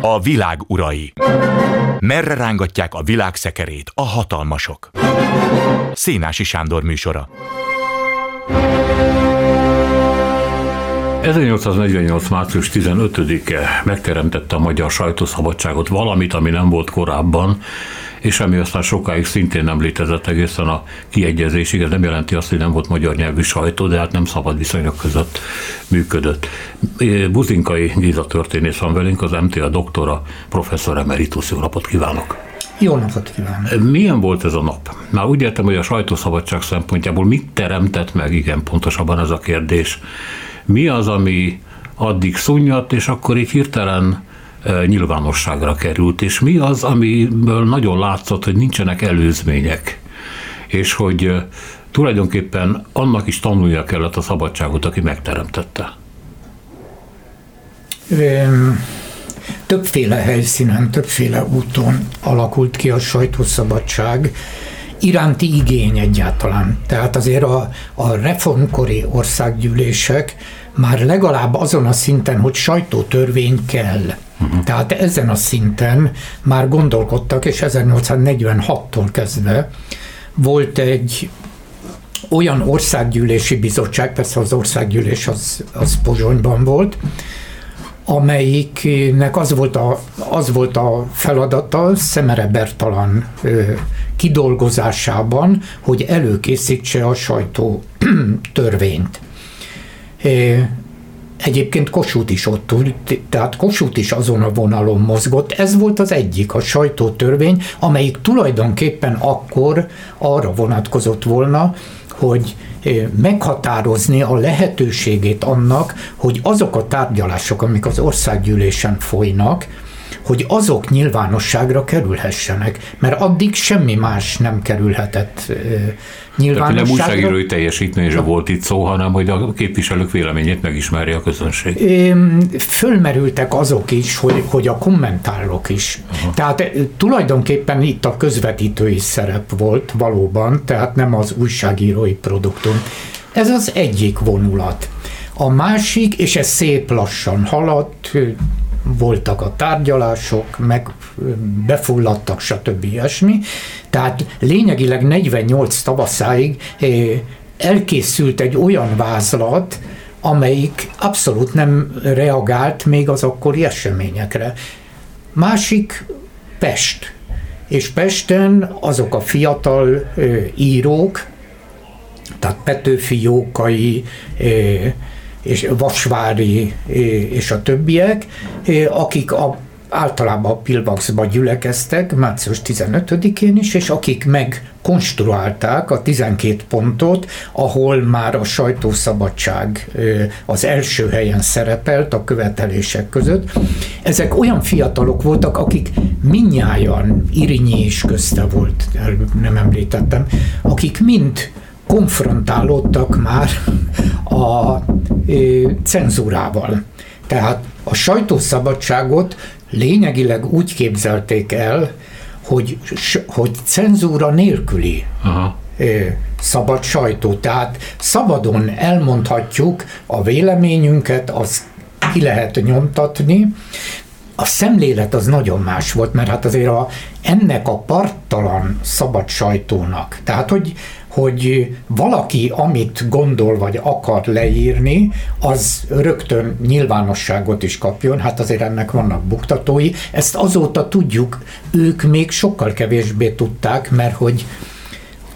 A világ urai. Merre rángatják a világ szekerét a hatalmasok? Szénási Sándor műsora. 1848. március 15-e megteremtette a magyar sajtószabadságot valamit, ami nem volt korábban, és ami aztán sokáig szintén nem létezett egészen a kiegyezésig. Ez nem jelenti azt, hogy nem volt magyar nyelvű sajtó, de hát nem szabad viszonyok között működött. Buzinkai Géza történész van velünk, az MTA doktora, professzor emeritus. Jó napot kívánok! Jó napot kívánok! Milyen volt ez a nap? Már úgy értem, hogy a sajtószabadság szempontjából mit teremtett meg, igen, pontosabban ez a kérdés. Mi az, ami addig szunnyadt, és akkor így hirtelen nyilvánosságra került, és mi az, amiből nagyon látszott, hogy nincsenek előzmények, és hogy tulajdonképpen annak is tanulnia kellett a szabadságot, aki megteremtette. Többféle helyszínen, többféle úton alakult ki a sajtószabadság, iránti igény egyáltalán. Tehát azért a, a reformkori országgyűlések már legalább azon a szinten, hogy sajtótörvény kell. Uh-huh. Tehát ezen a szinten már gondolkodtak, és 1846-tól kezdve volt egy olyan országgyűlési bizottság, persze az országgyűlés az, az Pozsonyban volt, amelyiknek az volt a, az volt a feladata Szemere Bertalan ö, kidolgozásában, hogy előkészítse a sajtó törvényt. Egyébként Kossuth is ott ült, tehát Kossuth is azon a vonalon mozgott. Ez volt az egyik, a sajtótörvény, amelyik tulajdonképpen akkor arra vonatkozott volna, hogy meghatározni a lehetőségét annak, hogy azok a tárgyalások, amik az országgyűlésen folynak, hogy azok nyilvánosságra kerülhessenek, mert addig semmi más nem kerülhetett nyilvánosságra. Tehát nem újságírói teljesítményre volt itt szó, hanem hogy a képviselők véleményét megismerje a közönség. Fölmerültek azok is, hogy, hogy a kommentárok is. Aha. Tehát tulajdonképpen itt a közvetítői szerep volt valóban, tehát nem az újságírói produktum. Ez az egyik vonulat. A másik, és ez szép lassan haladt, voltak a tárgyalások, meg befulladtak, stb. ilyesmi. Tehát lényegileg 48 tavaszáig elkészült egy olyan vázlat, amelyik abszolút nem reagált még az akkori eseményekre. Másik Pest. És Pesten azok a fiatal írók, tehát Petőfi Jókai, és Vasvári és a többiek, akik a általában a Pilbaxba gyülekeztek március 15-én is, és akik megkonstruálták a 12 pontot, ahol már a sajtószabadság az első helyen szerepelt a követelések között. Ezek olyan fiatalok voltak, akik minnyáján, Irinyi is közte volt, nem említettem, akik mind konfrontálódtak már a cenzúrával. Tehát a sajtószabadságot lényegileg úgy képzelték el, hogy, hogy cenzúra nélküli Aha. szabad sajtó. Tehát szabadon elmondhatjuk a véleményünket, az ki lehet nyomtatni. A szemlélet az nagyon más volt, mert hát azért a, ennek a parttalan szabad sajtónak, tehát hogy hogy valaki, amit gondol vagy akar leírni, az rögtön nyilvánosságot is kapjon, hát azért ennek vannak buktatói. Ezt azóta tudjuk, ők még sokkal kevésbé tudták, mert hogy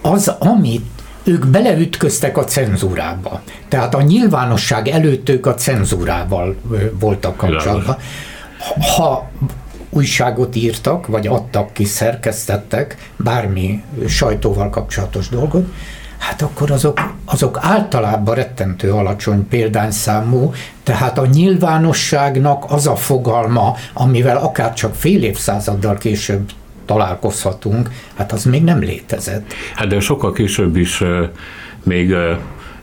az, amit ők beleütköztek a cenzúrába. Tehát a nyilvánosság előtt ők a cenzúrával voltak kapcsolatban. Ha újságot írtak, vagy adtak ki, szerkesztettek bármi sajtóval kapcsolatos dolgot, hát akkor azok, azok általában rettentő alacsony példányszámú, tehát a nyilvánosságnak az a fogalma, amivel akár csak fél évszázaddal később találkozhatunk, hát az még nem létezett. Hát de sokkal később is még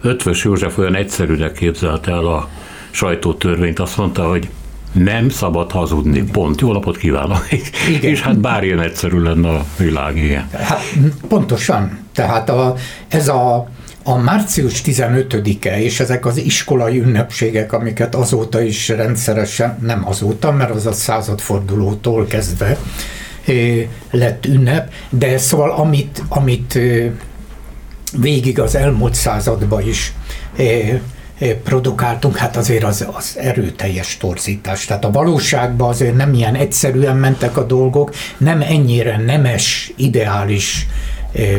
Ötvös József olyan egyszerűnek képzelte el a sajtótörvényt, azt mondta, hogy nem szabad hazudni. Pont. Jó napot kívánok. Igen. És hát bár ilyen egyszerű lenne a világ, igen. Hát pontosan. Tehát a, ez a a március 15-e és ezek az iskolai ünnepségek, amiket azóta is rendszeresen, nem azóta, mert az a századfordulótól kezdve lett ünnep, de szóval amit, amit végig az elmúlt században is produkáltunk, hát azért az, az erőteljes torzítás. Tehát a valóságban azért nem ilyen egyszerűen mentek a dolgok, nem ennyire nemes, ideális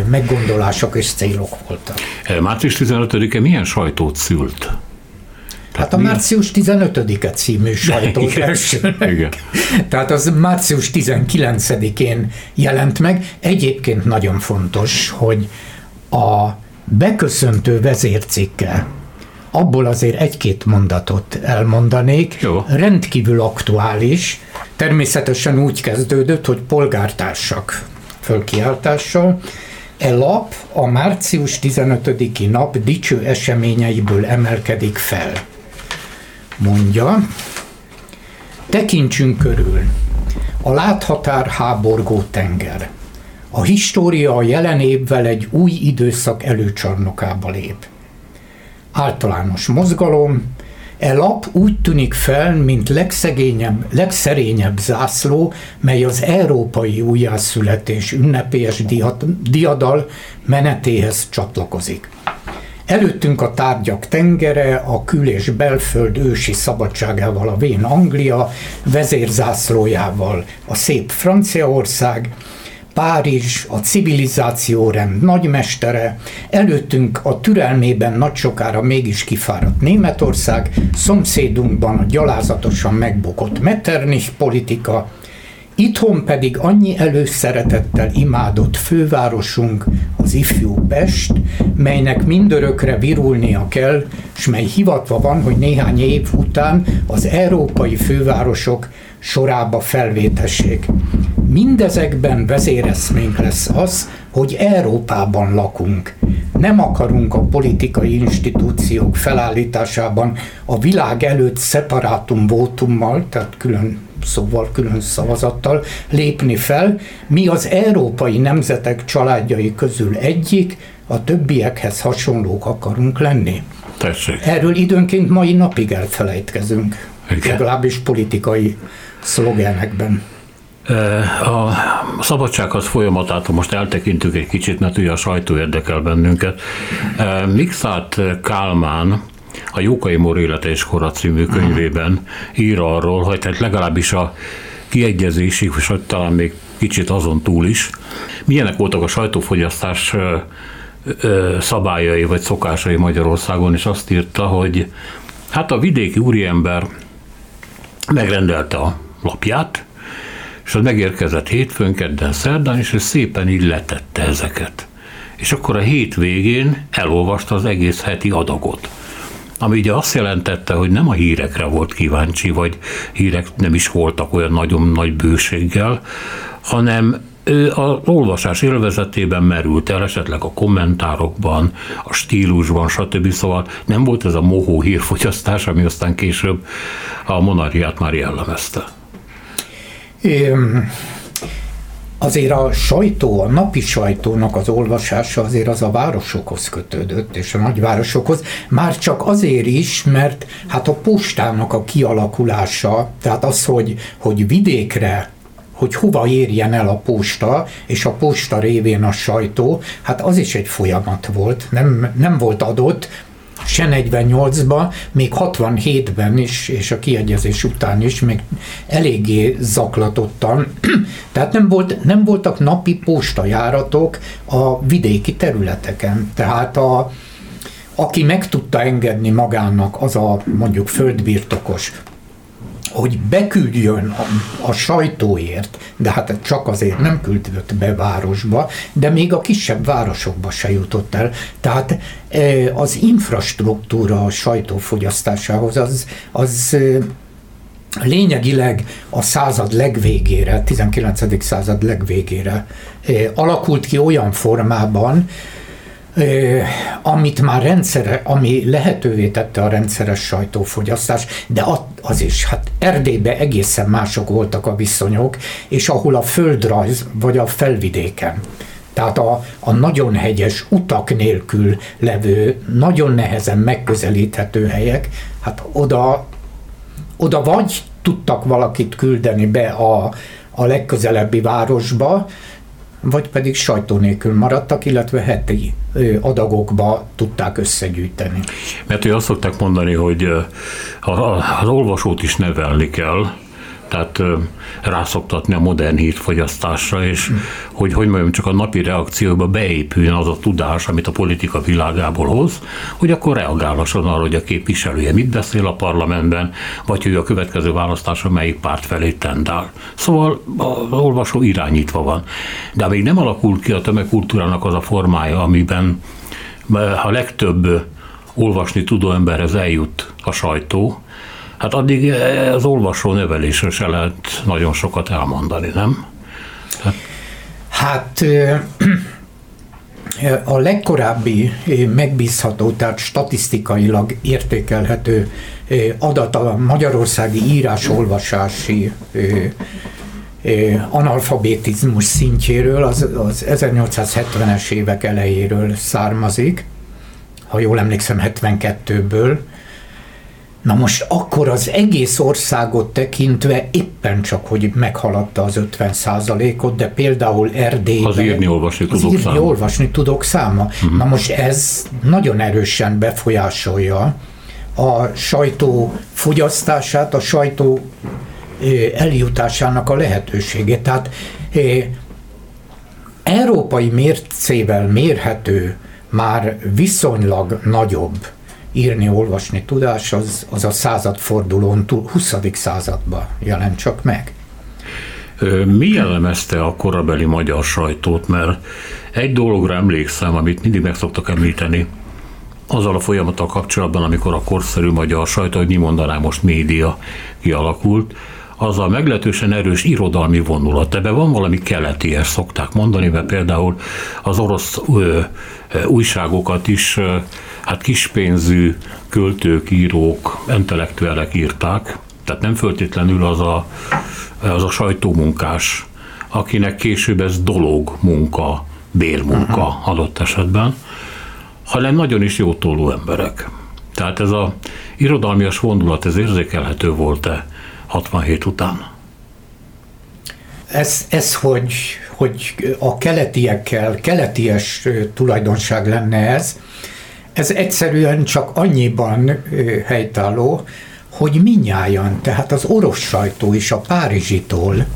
meggondolások és célok voltak. Március 15-e milyen sajtót szült? Hát a március 15-e című sajtó első. Igen. Tehát az március 19-én jelent meg. Egyébként nagyon fontos, hogy a beköszöntő vezércikke, abból azért egy-két mondatot elmondanék, Jó. rendkívül aktuális, természetesen úgy kezdődött, hogy polgártársak fölkiáltással, E lap a március 15-i nap dicső eseményeiből emelkedik fel. Mondja, tekintsünk körül, a láthatár háborgó tenger. A história a jelen évvel egy új időszak előcsarnokába lép. Általános mozgalom, E lap úgy tűnik fel, mint legszegényebb, legszerényebb zászló, mely az európai újjászületés ünnepélyes diadal menetéhez csatlakozik. Előttünk a tárgyak tengere, a kül- és belföld ősi szabadságával a vén Anglia, vezérzászlójával a szép Franciaország, Párizs, a civilizációrend nagymestere, előttünk a türelmében nagy sokára mégis kifáradt Németország, szomszédunkban a gyalázatosan megbukott Metternich politika, Itthon pedig annyi előszeretettel imádott fővárosunk, az ifjú Pest, melynek mindörökre virulnia kell, s mely hivatva van, hogy néhány év után az európai fővárosok sorába felvétessék. Mindezekben vezéreszménk lesz az, hogy Európában lakunk. Nem akarunk a politikai institúciók felállításában a világ előtt szeparátum votummal, tehát külön szóval külön szavazattal lépni fel. Mi az európai nemzetek családjai közül egyik, a többiekhez hasonlók akarunk lenni. Tessék. Erről időnként mai napig elfelejtkezünk, Igen. legalábbis politikai szlogenekben. A szabadsághoz folyamatától most eltekintünk egy kicsit, mert ugye a sajtó érdekel bennünket. Mixát Kálmán a Jókai Mór élete és kora című könyvében ír arról, hogy tehát legalábbis a kiegyezésig, és talán még kicsit azon túl is, milyenek voltak a sajtófogyasztás szabályai vagy szokásai Magyarországon, és azt írta, hogy hát a vidéki úriember megrendelte a lapját, és az megérkezett hétfőn, kedden, szerdán, és ő szépen így letette ezeket. És akkor a hét végén elolvasta az egész heti adagot. Ami ugye azt jelentette, hogy nem a hírekre volt kíváncsi, vagy hírek nem is voltak olyan nagyon nagy bőséggel, hanem az olvasás élvezetében merült el, esetleg a kommentárokban, a stílusban, stb. Szóval nem volt ez a mohó hírfogyasztás, ami aztán később a monarchiát már jellemezte. Azért a sajtó, a napi sajtónak az olvasása azért az a városokhoz kötődött, és a nagyvárosokhoz, már csak azért is, mert hát a postának a kialakulása, tehát az, hogy, hogy vidékre hogy hova érjen el a posta, és a posta révén a sajtó, hát az is egy folyamat volt, nem, nem volt adott, se 48-ban, még 67-ben is, és a kiegyezés után is, még eléggé zaklatottan. Tehát nem, volt, nem voltak napi postajáratok a vidéki területeken. Tehát a, aki meg tudta engedni magának, az a mondjuk földbirtokos, hogy beküldjön a, a sajtóért, de hát csak azért nem küldött be városba, de még a kisebb városokba se jutott el. Tehát e, az infrastruktúra a sajtófogyasztásához az, az e, lényegileg a század legvégére, 19. század legvégére e, alakult ki olyan formában, amit már rendszere, ami lehetővé tette a rendszeres sajtófogyasztás, de az is, hát Erdélyben egészen mások voltak a viszonyok, és ahol a földrajz, vagy a felvidéken, Tehát a, a nagyon hegyes utak nélkül levő, nagyon nehezen megközelíthető helyek, hát oda, oda vagy tudtak valakit küldeni be a, a legközelebbi városba, vagy pedig sajtó nélkül maradtak, illetve heti adagokba tudták összegyűjteni. Mert hogy azt szokták mondani, hogy az olvasót is nevelni kell, tehát rászoktatni a modern hírfogyasztásra, és mm. hogy, hogy mondjam, csak a napi reakcióba beépüljön az a tudás, amit a politika világából hoz, hogy akkor reagálhasson arra, hogy a képviselője mit beszél a parlamentben, vagy hogy a következő választáson melyik párt felé tendál. Szóval az olvasó irányítva van. De még nem alakult ki a tömegkultúrának az a formája, amiben a legtöbb olvasni tudó emberhez eljut a sajtó, Hát addig az olvasó nevelésről se lehet nagyon sokat elmondani, nem? Hát, hát a legkorábbi megbízható, tehát statisztikailag értékelhető adat a magyarországi írás-olvasási analfabetizmus szintjéről, az, az 1870-es évek elejéről származik, ha jól emlékszem 72-ből, Na most akkor az egész országot tekintve éppen csak, hogy meghaladta az 50 ot de például Erdélyben... Az írni, olvasni tudok írni, száma. olvasni tudok száma. Uh-huh. Na most ez nagyon erősen befolyásolja a sajtó fogyasztását, a sajtó eljutásának a lehetőségét. Tehát európai mércével mérhető, már viszonylag nagyobb írni, olvasni tudás, az, az a századfordulón, 20. században jelent csak meg. Mi jellemezte a korabeli magyar sajtót? Mert egy dologra emlékszem, amit mindig meg szoktak említeni, azzal a folyamattal kapcsolatban, amikor a korszerű magyar sajtó, hogy mi mondanám most média kialakult, az a meglehetősen erős irodalmi vonulat. Ebben van valami keleti, ezt szokták mondani, mert például az orosz ö, ö, újságokat is ö, hát kispénzű költők, írók, intellektuelek írták, tehát nem föltétlenül az a, az a sajtómunkás, akinek később ez dolog munka, bérmunka uh-huh. adott esetben, hanem nagyon is jótóló emberek. Tehát ez a irodalmias vonulat, ez érzékelhető volt-e 67 után? Ez, ez hogy, hogy a keletiekkel, keleties tulajdonság lenne ez, ez egyszerűen csak annyiban helytálló, hogy minnyáján, tehát az orosz sajtó is a párizsitól,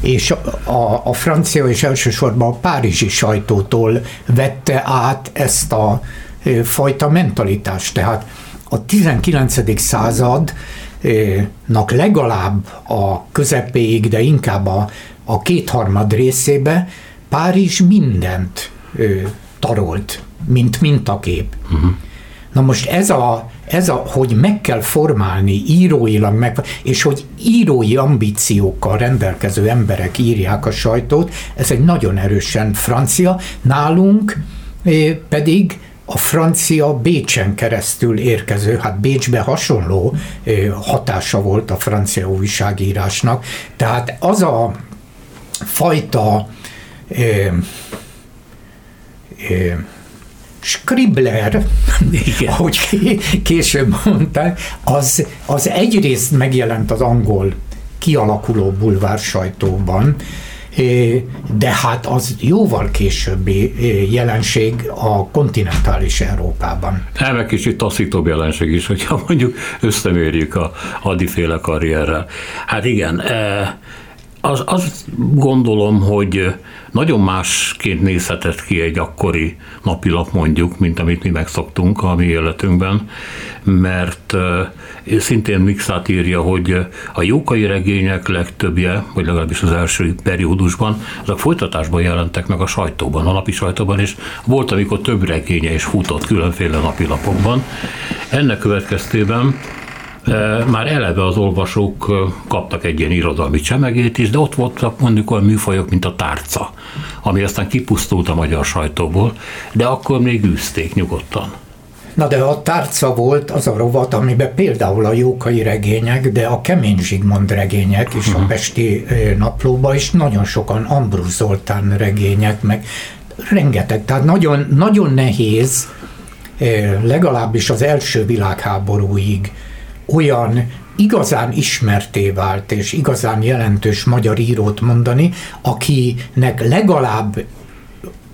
és a, a, a francia és elsősorban a párizsi sajtótól vette át ezt a fajta mentalitást. Tehát a 19. századnak legalább a közepéig, de inkább a, a kétharmad részébe Párizs mindent tarolt mint mintakép. Uh-huh. Na most ez a, ez a, hogy meg kell formálni íróilag, meg, és hogy írói ambíciókkal rendelkező emberek írják a sajtót, ez egy nagyon erősen francia. Nálunk eh, pedig a francia Bécsen keresztül érkező, hát Bécsbe hasonló eh, hatása volt a francia újságírásnak. Tehát az a fajta eh, Scribbler, Igen. ahogy később mondták, az, az egyrészt megjelent az angol kialakuló bulvár sajtóban, de hát az jóval későbbi jelenség a kontinentális Európában. Nem, egy kicsit taszítóbb jelenség is, hogyha mondjuk összemérjük a adiféle karrierrel. Hát igen, az, az gondolom, hogy nagyon másként nézhetett ki egy akkori napilap mondjuk, mint amit mi megszoktunk a mi életünkben, mert szintén Mixát írja, hogy a jókai regények legtöbbje, vagy legalábbis az első periódusban, azok folytatásban jelentek meg a sajtóban, a napi sajtóban, és volt, amikor több regénye is futott különféle napilapokban. Ennek következtében már eleve az olvasók kaptak egy ilyen irodalmi csemegét is, de ott voltak mondjuk olyan műfajok, mint a tárca, ami aztán kipusztult a magyar sajtóból, de akkor még űzték nyugodtan. Na de a tárca volt az a rovat, amiben például a jókai regények, de a Kemény Zsigmond regények is a mhm. Pesti naplóba is nagyon sokan Ambrus Zoltán regények, meg rengeteg, tehát nagyon, nagyon nehéz legalábbis az első világháborúig olyan igazán ismerté vált és igazán jelentős magyar írót mondani, akinek legalább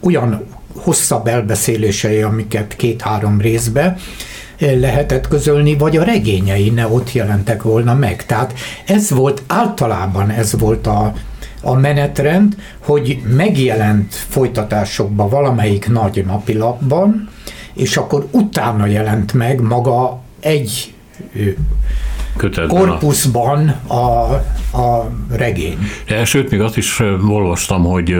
olyan hosszabb elbeszélései, amiket két-három részbe lehetett közölni, vagy a regényei ne ott jelentek volna meg. Tehát ez volt, általában ez volt a, a menetrend, hogy megjelent folytatásokban valamelyik nagy napilapban, és akkor utána jelent meg maga egy Kötetben korpuszban a, a regény. De, sőt, még azt is olvastam, hogy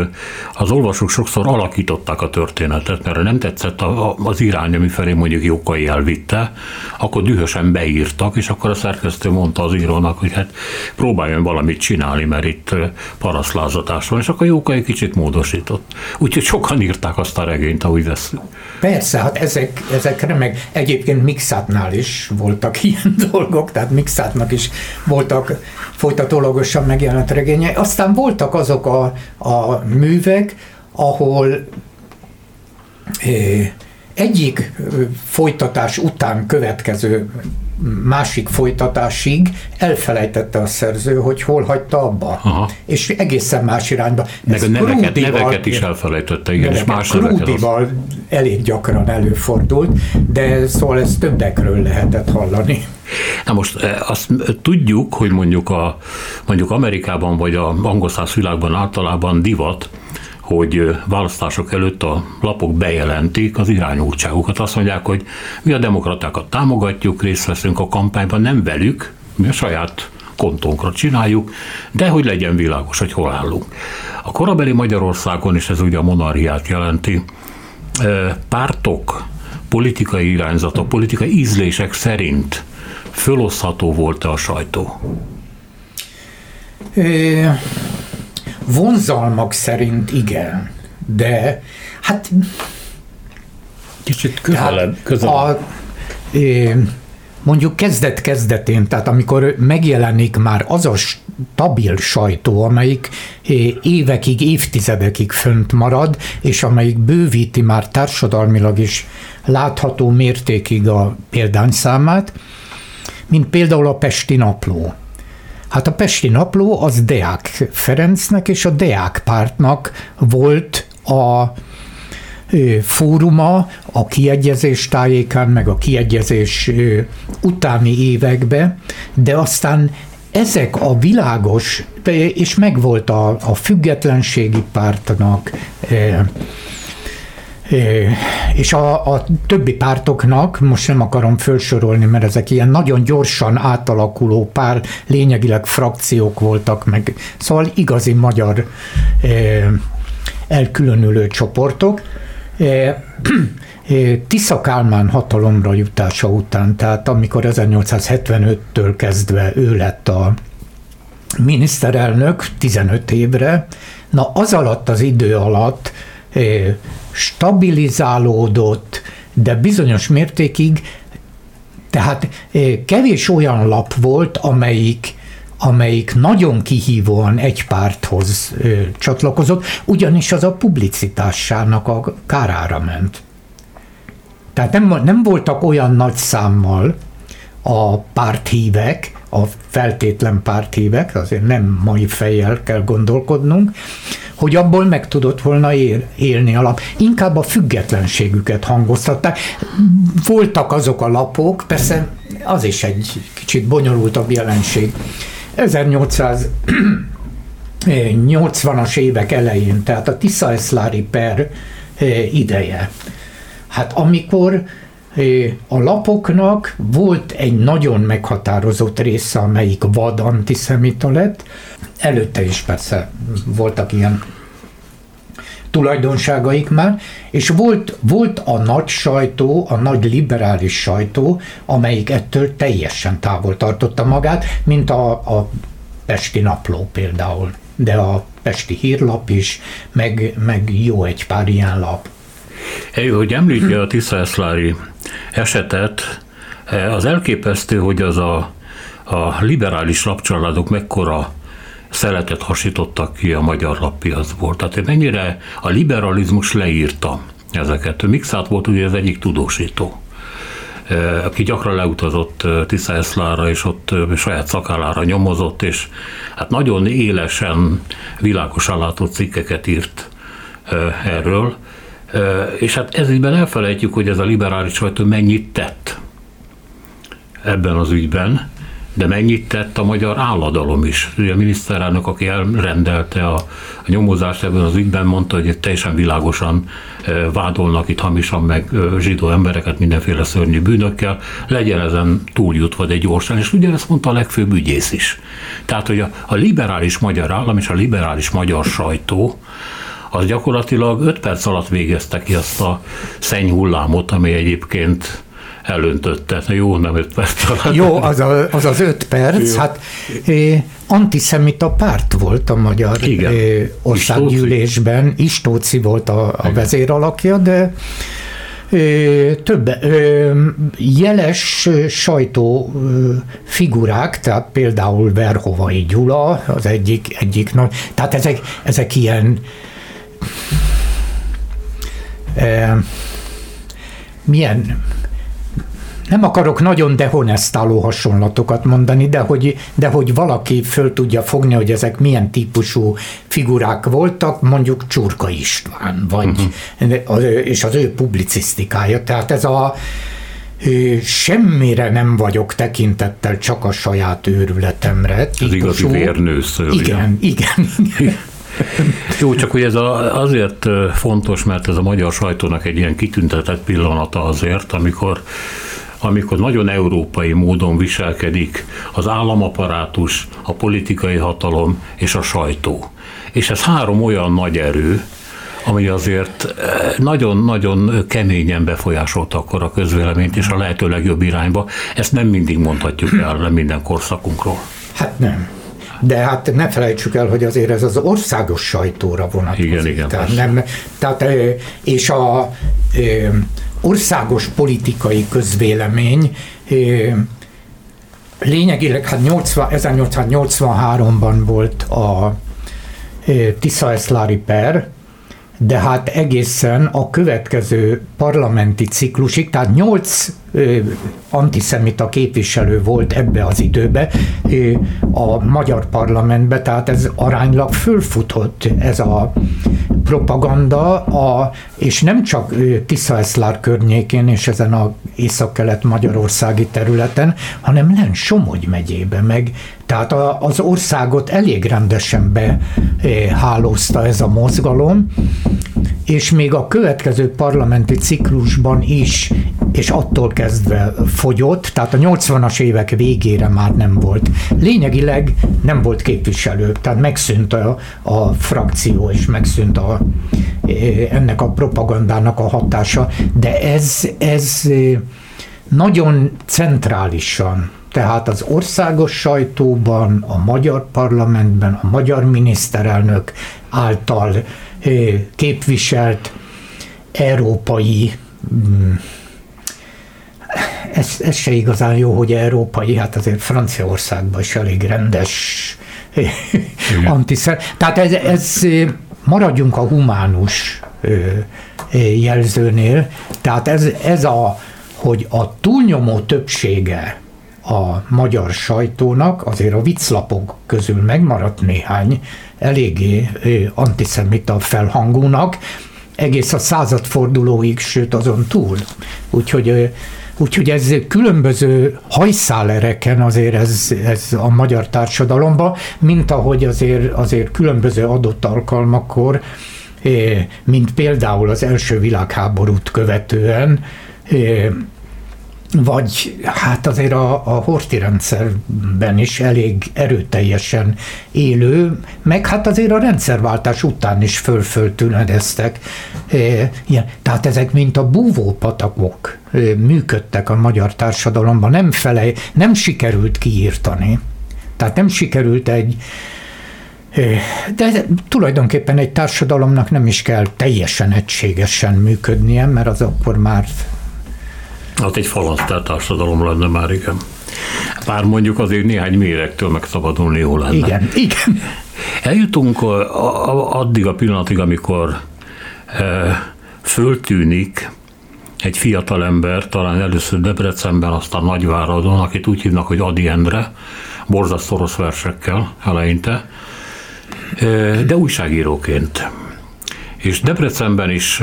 az olvasók sokszor alakították a történetet, mert nem tetszett az irány, ami felé mondjuk Jókai elvitte, akkor dühösen beírtak, és akkor a szerkesztő mondta az írónak, hogy hát próbáljon valamit csinálni, mert itt paraszlázatás van, és akkor Jókai kicsit módosított. Úgyhogy sokan írták azt a regényt, ahogy veszünk. Persze, hát ezek, ezekre meg egyébként Mixátnál is voltak ilyen dolgok, tehát Mixátnak is voltak folytatólagosan megjelent regényei. Aztán voltak azok a, a művek, ahol eh, egyik folytatás után következő másik folytatásig elfelejtette a szerző, hogy hol hagyta abba. Aha. És egészen más irányba. Meg a neveket, neveket is elfelejtette, igen, neveket, és más Krúdival elég gyakran előfordult, de szóval ezt többekről lehetett hallani. Na most eh, azt tudjuk, hogy mondjuk, a, mondjuk Amerikában vagy a angol világban általában divat, hogy választások előtt a lapok bejelentik az irányultságukat. Azt mondják, hogy mi a demokratákat támogatjuk, részt veszünk a kampányban, nem velük, mi a saját kontónkra csináljuk, de hogy legyen világos, hogy hol állunk. A korabeli Magyarországon, és ez ugye a monarchiát jelenti, pártok, politikai irányzatok, politikai ízlések szerint fölosztható volt-e a sajtó? Vonzalmak szerint igen, de hát... Kicsit közelebb. közelebb. A, mondjuk kezdet-kezdetén, tehát amikor megjelenik már az a stabil sajtó, amelyik évekig, évtizedekig fönt marad, és amelyik bővíti már társadalmilag is látható mértékig a példányszámát, mint például a Pesti Napló. Hát a Pesti Napló az Deák Ferencnek és a Deák pártnak volt a fóruma a kiegyezés tájékán, meg a kiegyezés utáni években, de aztán ezek a világos, és megvolt a, a függetlenségi pártnak, és a, a többi pártoknak, most nem akarom felsorolni, mert ezek ilyen nagyon gyorsan átalakuló pár, lényegileg frakciók voltak, meg szóval igazi magyar elkülönülő csoportok. Tisza Kálmán hatalomra jutása után, tehát amikor 1875-től kezdve ő lett a miniszterelnök 15 évre, na az alatt az idő alatt stabilizálódott, de bizonyos mértékig, tehát kevés olyan lap volt, amelyik amelyik nagyon kihívóan egy párthoz csatlakozott, ugyanis az a publicitásának a kárára ment. Tehát nem, nem voltak olyan nagy számmal a párthívek, a feltétlen párthívek, azért nem mai fejjel kell gondolkodnunk, hogy abból meg tudott volna él, élni a lap. Inkább a függetlenségüket hangoztatták. Voltak azok a lapok, persze az is egy kicsit bonyolultabb jelenség. 1880-as évek elején, tehát a Tisza-Eszlári per eh, ideje. Hát amikor a lapoknak volt egy nagyon meghatározott része, amelyik vad antiszemita lett, előtte is persze voltak ilyen tulajdonságaik már, és volt, volt a nagy sajtó, a nagy liberális sajtó, amelyik ettől teljesen távol tartotta magát, mint a, a Pesti Napló például, de a Pesti Hírlap is, meg, meg jó egy pár ilyen lap. Egy, hogy említje a Tisza esetet, az elképesztő, hogy az a, a liberális lapcsaládok mekkora szeletet hasítottak ki a magyar lappiacból. Tehát mennyire a liberalizmus leírta ezeket. Mixát volt ugye az egyik tudósító aki gyakran leutazott Tisza és ott saját szakállára nyomozott, és hát nagyon élesen, világosan látott cikkeket írt erről. És hát ezügyben elfelejtjük, hogy ez a liberális sajtó mennyit tett ebben az ügyben, de mennyit tett a magyar álladalom is. Ugye a miniszterelnök, aki elrendelte a, a nyomozást ebben az ügyben, mondta, hogy teljesen világosan vádolnak itt hamisan meg zsidó embereket mindenféle szörnyű bűnökkel, legyen ezen túljutva egy gyorsan, és ugyanezt mondta a legfőbb ügyész is. Tehát, hogy a, a liberális magyar állam és a liberális magyar sajtó az gyakorlatilag 5 perc alatt végezte ki azt a szennyhullámot, ami egyébként elöntötte. Jó, nem öt perc alatt. Jó, az a, az, az öt perc, Jó. hát eh, antiszemita párt volt a magyar Igen. Országgyűlésben, Istóci volt a, a vezéralakja, de több jeles sajtó figurák, tehát például Verhovai Gyula, az egyik, egyik nagy, tehát ezek, ezek ilyen milyen nem akarok nagyon dehonestáló hasonlatokat mondani, de hogy, de hogy valaki föl tudja fogni, hogy ezek milyen típusú figurák voltak, mondjuk Csurka István, vagy, uh-huh. és az ő publicisztikája. Tehát ez a semmire nem vagyok tekintettel, csak a saját őrületemre. Típusú. Az igazi vérnőször. Igen, igen, igen. Jó, csak hogy ez a, azért fontos, mert ez a magyar sajtónak egy ilyen kitüntetett pillanata azért, amikor amikor nagyon európai módon viselkedik az államaparátus, a politikai hatalom és a sajtó. És ez három olyan nagy erő, ami azért nagyon-nagyon keményen befolyásolta akkor a közvéleményt és a lehető legjobb irányba. Ezt nem mindig mondhatjuk el, nem minden korszakunkról. Hát nem. De hát ne felejtsük el, hogy azért ez az országos sajtóra vonatkozik. Igen, igen. Tehát nem, tehát, és a országos politikai közvélemény lényegileg hát 80, 1883-ban volt a Tisza-Eszlári per, de hát egészen a következő parlamenti ciklusig, tehát nyolc antiszemita képviselő volt ebbe az időbe a magyar parlamentbe, tehát ez aránylag fölfutott ez a propaganda, a, és nem csak Tisza-Eszlár környékén és ezen a észak-kelet magyarországi területen, hanem Len Somogy megyébe meg. Tehát a, az országot elég rendesen behálózta ez a mozgalom, és még a következő parlamenti ciklusban is, és attól kezdve fogyott, tehát a 80-as évek végére már nem volt. Lényegileg nem volt képviselő, tehát megszűnt a, a frakció, és megszűnt a, ennek a propagandának a hatása, de ez, ez nagyon centrálisan tehát az országos sajtóban, a magyar parlamentben, a magyar miniszterelnök által képviselt európai mm, ez, ez se igazán jó, hogy európai, hát azért Franciaországban is elég rendes antiszer. Tehát ez, ez maradjunk a humánus jelzőnél, tehát ez, ez a, hogy a túlnyomó többsége a magyar sajtónak, azért a viclapok közül megmaradt néhány eléggé antiszemita felhangúnak, egész a századfordulóig, sőt azon túl. Úgyhogy Úgyhogy ez különböző hajszálereken azért ez, ez a magyar társadalomban, mint ahogy azért, azért különböző adott alkalmakkor, mint például az első világháborút követően, vagy hát azért a, a horti rendszerben is elég erőteljesen élő, meg hát azért a rendszerváltás után is fölföltűnedeztek. E, ilyen, tehát ezek mint a búvópatakok e, működtek a magyar társadalomban, nem felej, nem sikerült kiírtani. Tehát nem sikerült egy, e, de tulajdonképpen egy társadalomnak nem is kell teljesen egységesen működnie, mert az akkor már Hát egy falasztát társadalom lenne már, igen. Bár mondjuk azért néhány méregtől megszabadulni jó lenne. Igen, igen. Eljutunk addig a pillanatig, amikor föltűnik egy fiatal ember, talán először Debrecenben, aztán Nagyváradon, akit úgy hívnak, hogy Adi Endre, borzasztó rossz versekkel eleinte, de újságíróként. És Debrecenben is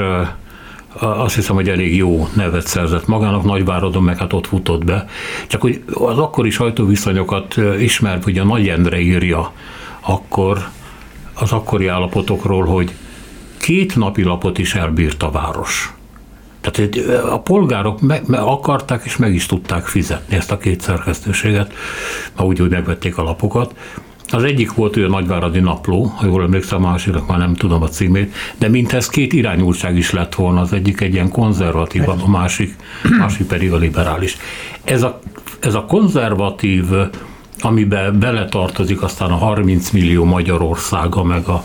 azt hiszem, hogy elég jó nevet szerzett magának, Nagyváradon meg hát ott futott be. Csak hogy az akkori sajtóviszonyokat ismer, hogy a Nagy Endre írja akkor az akkori állapotokról, hogy két napi lapot is elbírt a város. Tehát a polgárok me, me akarták és meg is tudták fizetni ezt a két szerkesztőséget, ma úgy, hogy megvették a lapokat. Az egyik volt olyan nagyváradi napló, ha jól emlékszem, a másiknak már nem tudom a címét, de minthez két irányultság is lett volna, az egyik egy ilyen konzervatív, a másik, másik pedig a liberális. Ez a, ez a konzervatív, amiben beletartozik aztán a 30 millió Magyarországa, meg a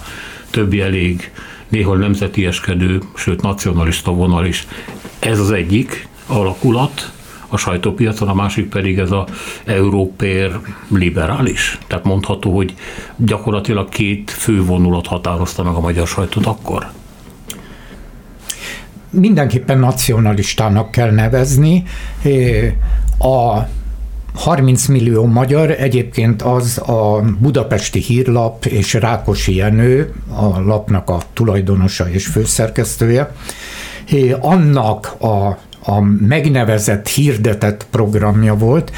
többi elég néhol nemzetieskedő, sőt nacionalista vonal is. Ez az egyik alakulat, a sajtópiacon, a másik pedig ez a európér liberális. Tehát mondható, hogy gyakorlatilag két fő vonulat határozta meg a magyar sajtót akkor. Mindenképpen nacionalistának kell nevezni. A 30 millió magyar, egyébként az a budapesti hírlap és Rákosi Jenő, a lapnak a tulajdonosa és főszerkesztője, annak a a megnevezett, hirdetett programja volt,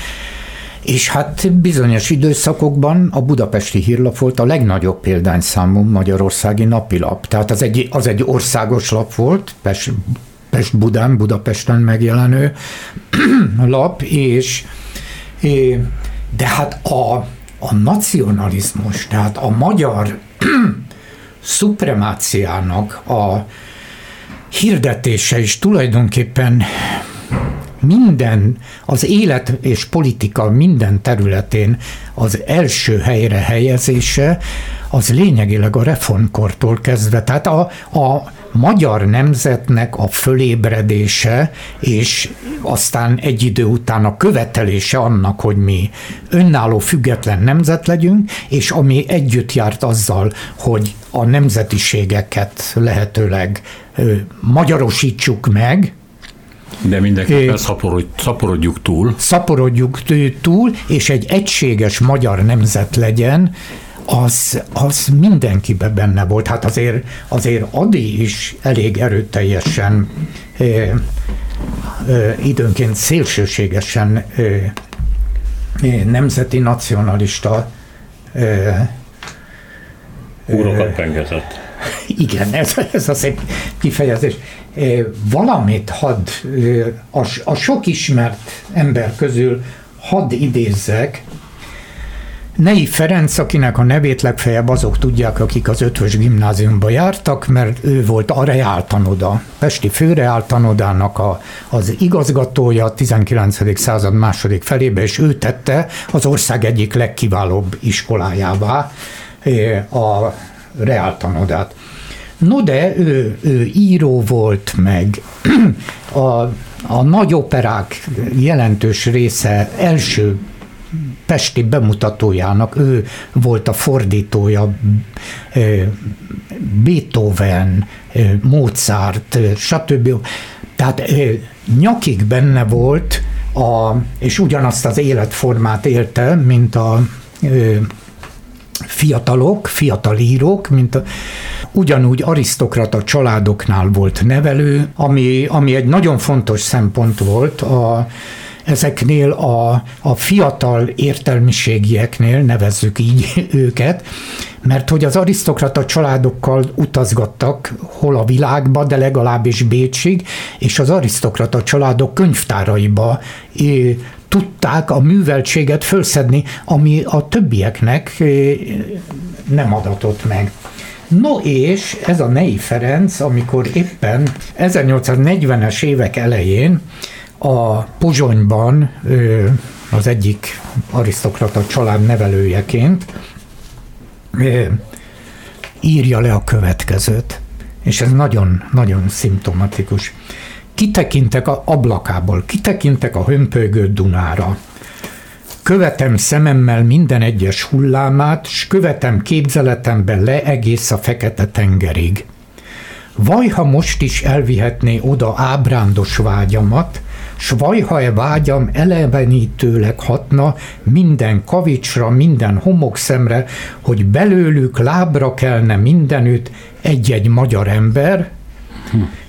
és hát bizonyos időszakokban a budapesti hírlap volt a legnagyobb példányszámú magyarországi napilap. Tehát az egy, az egy országos lap volt, Pest, Pest Budapesten megjelenő lap, és de hát a, a nacionalizmus, tehát a magyar szupremáciának a, hirdetése is tulajdonképpen minden, az élet és politika minden területén az első helyre helyezése, az lényegileg a reformkortól kezdve. Tehát a, a magyar nemzetnek a fölébredése, és aztán egy idő után a követelése annak, hogy mi önálló, független nemzet legyünk, és ami együtt járt azzal, hogy a nemzetiségeket lehetőleg magyarosítsuk meg, de mindenképpen szaporodj, szaporodjuk túl. Szaporodjuk túl, és egy egységes magyar nemzet legyen, az, az mindenkiben benne volt. Hát azért, azért Adi is elég erőteljesen, e, e, időnként szélsőségesen e, nemzeti nacionalista e, Úrokat pengetett. Igen, ez, ez a szép kifejezés. Valamit hadd, a, a sok ismert ember közül hadd idézzek, Nei Ferenc, akinek a nevét legfeljebb azok tudják, akik az ötvös gimnáziumba jártak, mert ő volt a reáltanoda, Pesti főreáltanodának a, az igazgatója a 19. század második felébe, és ő tette az ország egyik legkiválóbb iskolájává a reáltanodát. No de ő, ő író volt meg, a, a nagy operák jelentős része első pesti bemutatójának ő volt a fordítója, Beethoven, Mozart, stb. Tehát nyakig benne volt, a, és ugyanazt az életformát élte, mint a fiatalok, fiatal írók, mint ugyanúgy arisztokrata családoknál volt nevelő, ami, ami egy nagyon fontos szempont volt a, ezeknél a, a fiatal értelmiségieknél, nevezzük így őket, mert hogy az arisztokrata családokkal utazgattak hol a világba, de legalábbis Bécsig, és az arisztokrata családok könyvtáraiba tudták a műveltséget fölszedni, ami a többieknek nem adatott meg. No és ez a Nei Ferenc, amikor éppen 1840-es évek elején a Pozsonyban az egyik arisztokrata család nevelőjeként írja le a következőt, és ez nagyon-nagyon szimptomatikus. Kitekintek a ablakából, kitekintek a hömpölygő Dunára. követem szememmel minden egyes hullámát, s követem képzeletemben le egész a fekete tengerig. Vaj, ha most is elvihetné oda ábrándos vágyamat, s vaj, ha e vágyam elevenítőleg hatna minden kavicsra, minden homokszemre, hogy belőlük lábra kelne mindenütt egy-egy magyar ember,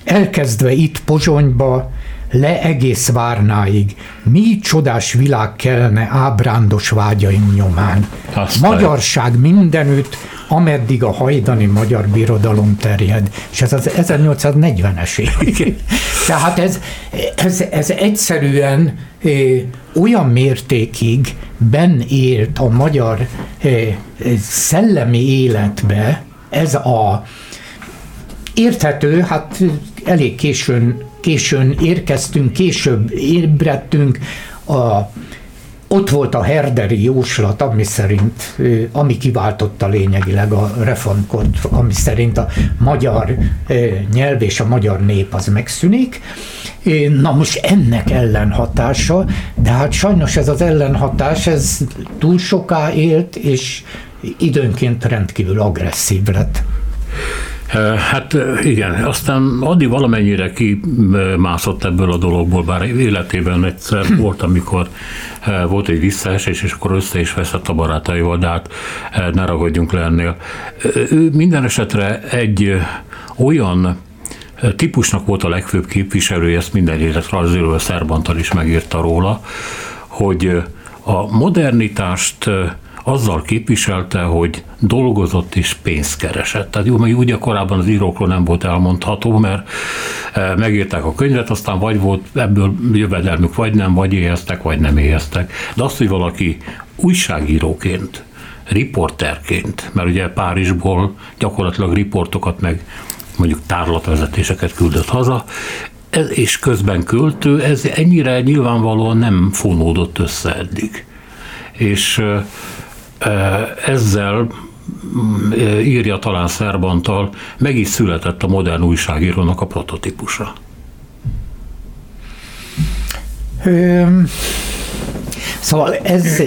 elkezdve itt Pozsonyba, le egész Várnáig, mi csodás világ kellene ábrándos vágyaim nyomán. Aztán. Magyarság mindenütt, ameddig a hajdani magyar birodalom terjed. És ez az 1840-es év. Tehát ez, ez, ez egyszerűen eh, olyan mértékig ben élt a magyar eh, szellemi életbe ez a érthető, hát elég későn, későn érkeztünk, később ébredtünk, a, ott volt a herderi jóslat, ami szerint, ami kiváltotta lényegileg a reformkort, ami szerint a magyar nyelv és a magyar nép az megszűnik. Na most ennek ellenhatása, de hát sajnos ez az ellenhatás, ez túl soká élt, és időnként rendkívül agresszív lett. Hát igen, aztán Adi valamennyire kimászott ebből a dologból, bár életében egyszer volt, amikor volt egy visszaesés, és akkor össze is veszett a barátaival, de hát ne ragadjunk le ennél. Ő minden esetre egy olyan típusnak volt a legfőbb képviselője, ezt minden életrajzoló Szerbantal is megírta róla, hogy a modernitást azzal képviselte, hogy dolgozott és pénzt keresett. Tehát jó, még ugye korábban az írókról nem volt elmondható, mert eh, megírták a könyvet, aztán vagy volt ebből jövedelmük, vagy nem, vagy éheztek, vagy nem éheztek. De azt, hogy valaki újságíróként, riporterként, mert ugye Párizsból gyakorlatilag riportokat meg mondjuk tárlatvezetéseket küldött haza, és közben költő, ez ennyire nyilvánvalóan nem fonódott össze eddig. És eh, ezzel mm, írja talán Szerbantal, meg is született a modern újságírónak a prototípusa. Szóval ez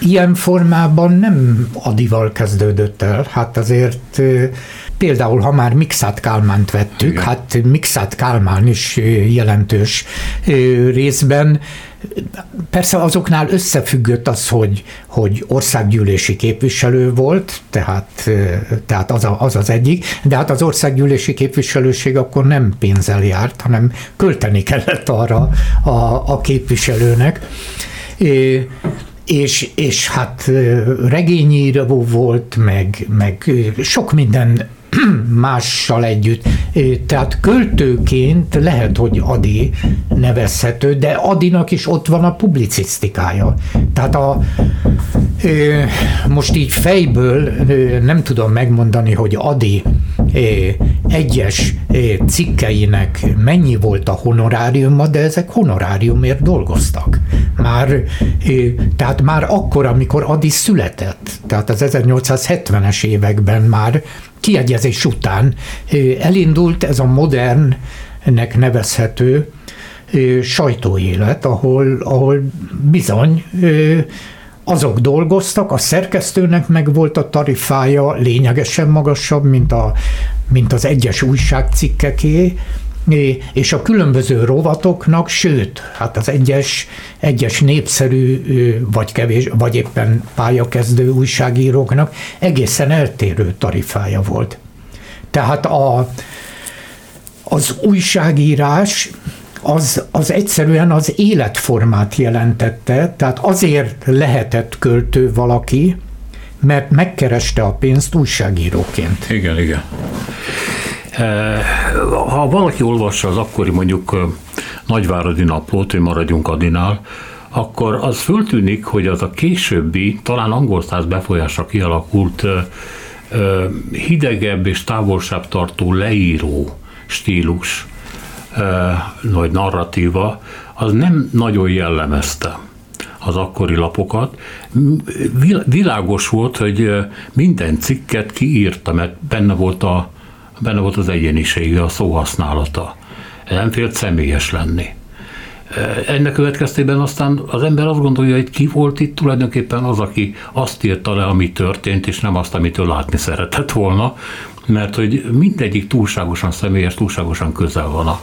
ilyen formában nem Adival kezdődött el, hát azért például, ha már Mixát Kálmánt vettük, Igen. hát Mixát Kálmán is jelentős részben Persze azoknál összefüggött az, hogy, hogy országgyűlési képviselő volt, tehát, tehát az, a, az az egyik, de hát az országgyűlési képviselőség akkor nem pénzzel járt, hanem költeni kellett arra a, a képviselőnek. É, és, és hát regényíró volt, meg, meg sok minden mással együtt. Tehát költőként lehet, hogy Adi nevezhető, de Adinak is ott van a publicisztikája. Tehát a, most így fejből nem tudom megmondani, hogy Adi egyes cikkeinek mennyi volt a honoráriuma, de ezek honoráriumért dolgoztak. Már, tehát már akkor, amikor Adi született, tehát az 1870-es években már kiegyezés után elindult ez a modernnek nevezhető sajtóélet, ahol, ahol bizony azok dolgoztak, a szerkesztőnek meg volt a tarifája lényegesen magasabb, mint, a, mint az egyes újságcikkeké, és a különböző rovatoknak, sőt, hát az egyes, egyes népszerű, vagy kevés, vagy éppen pályakezdő újságíróknak egészen eltérő tarifája volt. Tehát a, az újságírás az, az egyszerűen az életformát jelentette, tehát azért lehetett költő valaki, mert megkereste a pénzt újságíróként. Igen, igen. Eh, ha valaki olvassa az akkori mondjuk nagyváradi naplót, hogy maradjunk Adinál, akkor az föltűnik, hogy az a későbbi, talán angol száz befolyásra kialakult hidegebb és távolsább tartó leíró stílus, vagy narratíva, az nem nagyon jellemezte az akkori lapokat. Világos volt, hogy minden cikket kiírta, mert benne volt a benne volt az egyénisége, a szóhasználata. Nem félt személyes lenni. Ennek következtében aztán az ember azt gondolja, hogy ki volt itt tulajdonképpen az, aki azt írta le, ami történt, és nem azt, amit ő látni szeretett volna, mert hogy mindegyik túlságosan személyes, túlságosan közel van a,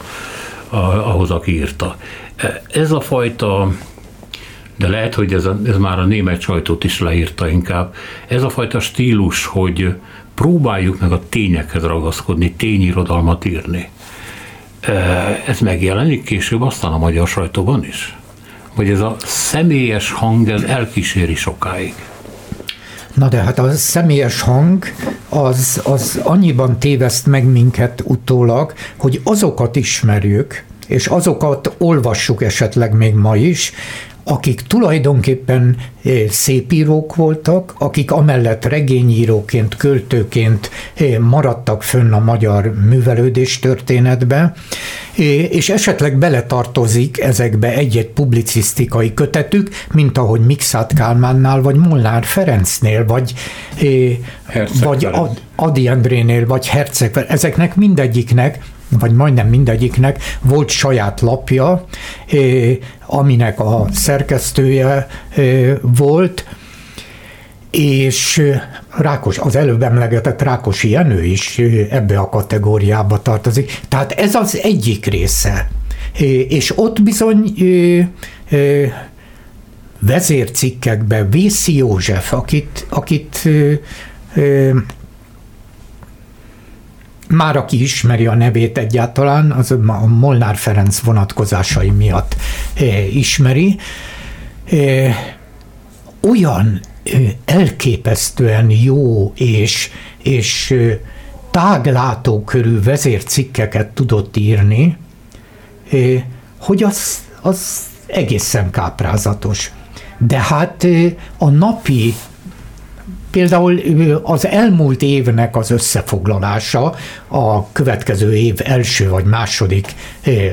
a, ahhoz, aki írta. Ez a fajta de lehet, hogy ez, a, ez már a német sajtót is leírta inkább. Ez a fajta stílus, hogy próbáljuk meg a tényekhez ragaszkodni, tényirodalmat írni. Ez megjelenik később aztán a magyar sajtóban is? Vagy ez a személyes hang, ez elkíséri sokáig? Na de hát a személyes hang az, az annyiban téveszt meg minket utólag, hogy azokat ismerjük, és azokat olvassuk esetleg még ma is, akik tulajdonképpen eh, szépírók voltak, akik amellett regényíróként, költőként eh, maradtak fönn a magyar művelődés történetbe, eh, és esetleg beletartozik ezekbe egy-egy publicisztikai kötetük, mint ahogy Mixát Kálmánnál, vagy Molnár Ferencnél, vagy, vagy Adi Endrénél, vagy Herceg, ezeknek mindegyiknek vagy majdnem mindegyiknek volt saját lapja, aminek a szerkesztője volt, és Rákos, az előbb emlegetett Rákosi Jenő is ebbe a kategóriába tartozik. Tehát ez az egyik része. És ott bizony vezércikkekben Vészi József, akit, akit már aki ismeri a nevét egyáltalán, az a Molnár Ferenc vonatkozásai miatt eh, ismeri, eh, olyan eh, elképesztően jó és, és táglátókörű vezércikkeket tudott írni, hogy az, az egészen káprázatos. De hát a napi Például az elmúlt évnek az összefoglalása a következő év első vagy második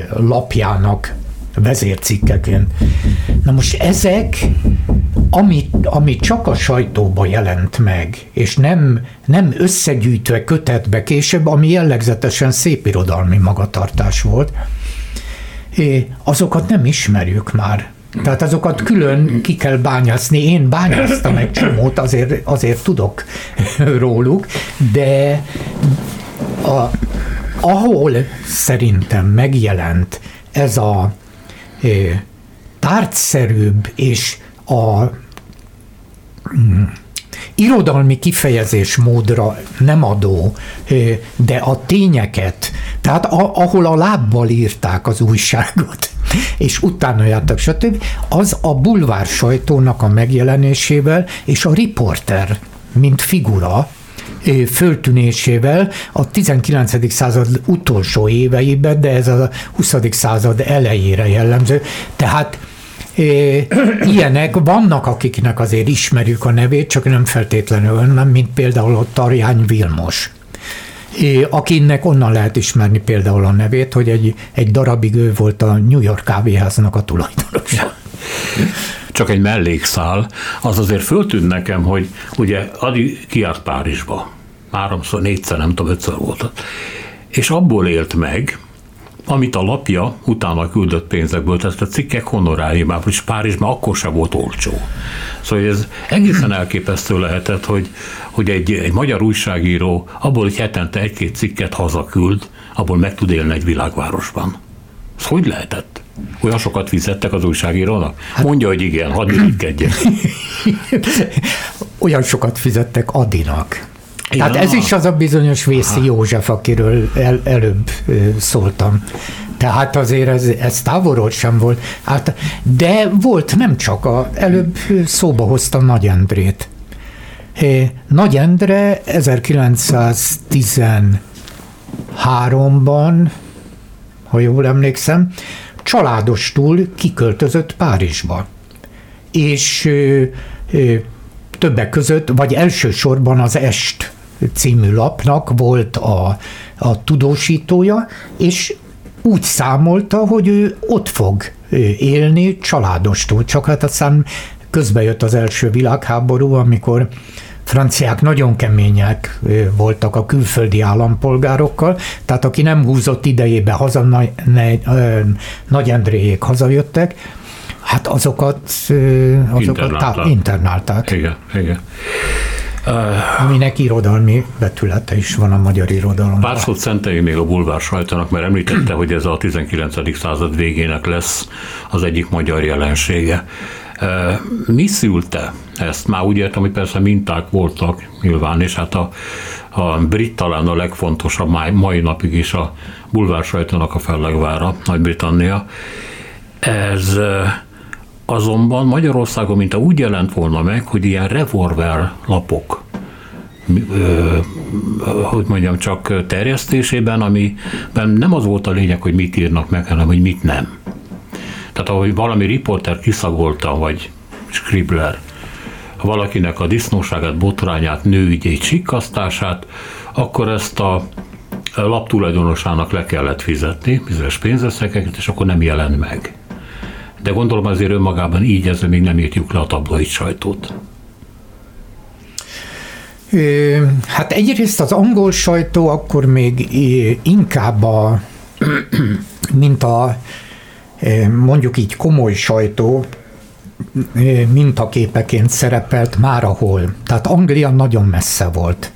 lapjának vezércikkeként. Na most ezek, ami, ami csak a sajtóba jelent meg, és nem, nem összegyűjtve kötetbe később, ami jellegzetesen szépirodalmi magatartás volt, azokat nem ismerjük már. Tehát azokat külön ki kell bányászni. Én bányáztam egy csomót, azért, azért tudok róluk, de a, ahol szerintem megjelent ez a e, tárgyszerűbb és a mm, irodalmi kifejezés módra nem adó, de a tényeket, tehát a, ahol a lábbal írták az újságot, és utána jártak, stb. Az a bulvár sajtónak a megjelenésével, és a riporter, mint figura, föltűnésével a 19. század utolsó éveiben, de ez a 20. század elejére jellemző. Tehát ilyenek vannak, akiknek azért ismerjük a nevét, csak nem feltétlenül, nem, mint például a Tarjány Vilmos akinek onnan lehet ismerni például a nevét, hogy egy, egy darabig ő volt a New York kávéháznak a tulajdonosa. Csak egy mellékszál, az azért föltűnt nekem, hogy ugye Adi kiárt Párizsba, háromszor, négyszer, nem tudom, ötször volt. És abból élt meg, amit a lapja utána küldött pénzekből, tehát a cikkek honoráriumából is Párizsban akkor sem volt olcsó. Szóval ez egészen elképesztő lehetett, hogy, hogy egy, egy magyar újságíró abból, hogy hetente egy-két cikket hazaküld, abból meg tud élni egy világvárosban. Ez hogy lehetett? Olyan sokat fizettek az újságírónak? Hát- Mondja, hogy igen, hadd irigykedjen. Olyan sokat fizettek Adinak. Tehát ez is az a bizonyos Vészi József, akiről el, előbb szóltam. Tehát azért ez, ez távolról sem volt. Hát, de volt nem csak, a, előbb szóba hoztam Nagy Endrét. Nagy Endre 1913-ban, ha jól emlékszem, családostul kiköltözött Párizsba. És ö, ö, többek között, vagy elsősorban az Est című lapnak volt a, a tudósítója, és úgy számolta, hogy ő ott fog élni családostól, csak hát aztán közbe jött az első világháború, amikor franciák nagyon kemények voltak a külföldi állampolgárokkal, tehát aki nem húzott idejébe haza, Nagy, Nagy Endréjék hazajöttek, hát azokat, azokat internálták. internálták. Igen, igen. Aminek irodalmi betülete is van a magyar irodalomban. Pár szót szenteljünk még a bulvár sajtónak, mert említette, hogy ez a 19. század végének lesz az egyik magyar jelensége. Mi szülte ezt? Már úgy értem, hogy persze minták voltak nyilván, és hát a, a brit talán a legfontosabb mai, mai napig is a bulvár sajtónak a fellegvára, Nagy-Britannia. Ez azonban Magyarországon, mint a úgy jelent volna meg, hogy ilyen revolver lapok hogy mondjam, csak terjesztésében, amiben nem az volt a lényeg, hogy mit írnak meg, hanem hogy mit nem. Tehát ahogy valami riporter kiszagolta, vagy scribbler, valakinek a disznóságát, botrányát, nőügyét, sikkasztását, akkor ezt a lap tulajdonosának le kellett fizetni, bizonyos pénzösszegeket, és akkor nem jelent meg. De gondolom azért önmagában így ezzel még nem írtjuk le a tabloid sajtót. Hát egyrészt az angol sajtó akkor még inkább a, mint a mondjuk így komoly sajtó mintaképeként szerepelt már ahol. Tehát Anglia nagyon messze volt.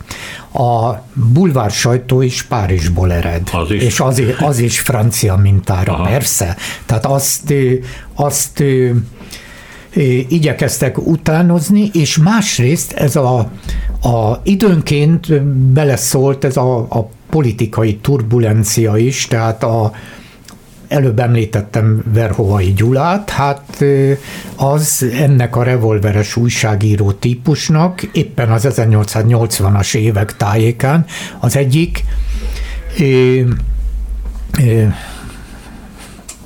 A bulvár sajtó is Párizsból ered. Az is. És az, az is francia mintára, Aha. persze. Tehát azt, azt igyekeztek utánozni, és másrészt ez a, a időnként beleszólt ez a, a politikai turbulencia is, tehát a, előbb említettem Verhovai Gyulát, hát az ennek a revolveres újságíró típusnak éppen az 1880-as évek tájékán az egyik é, é,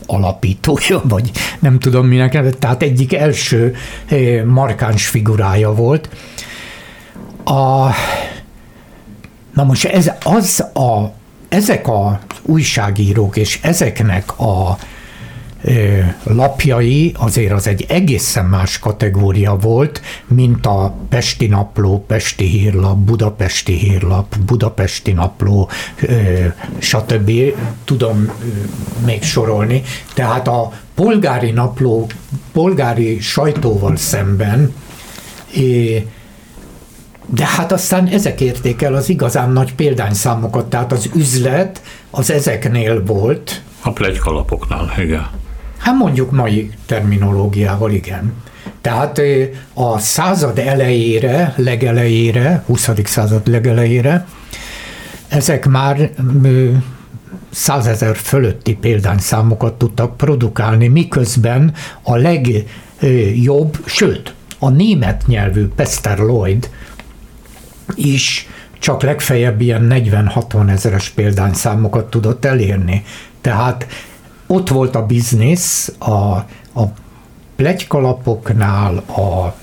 alapítója, vagy nem tudom minek tehát egyik első markáns figurája volt. A, na most ez az a, ezek a újságírók és ezeknek a lapjai azért az egy egészen más kategória volt, mint a Pesti Napló, Pesti Hírlap, Budapesti Hírlap, Budapesti Napló, stb. Tudom még sorolni. Tehát a polgári napló, polgári sajtóval szemben de hát aztán ezek érték el az igazán nagy példányszámokat, tehát az üzlet az ezeknél volt. A plegykalapoknál, igen. Hát mondjuk mai terminológiával, igen. Tehát a század elejére, legelejére, 20. század legelejére, ezek már százezer fölötti példányszámokat tudtak produkálni, miközben a legjobb, sőt, a német nyelvű Pester Lloyd is csak legfeljebb ilyen 40-60 ezeres példányszámokat tudott elérni. Tehát ott volt a biznisz, a, a plegykalapoknál, a,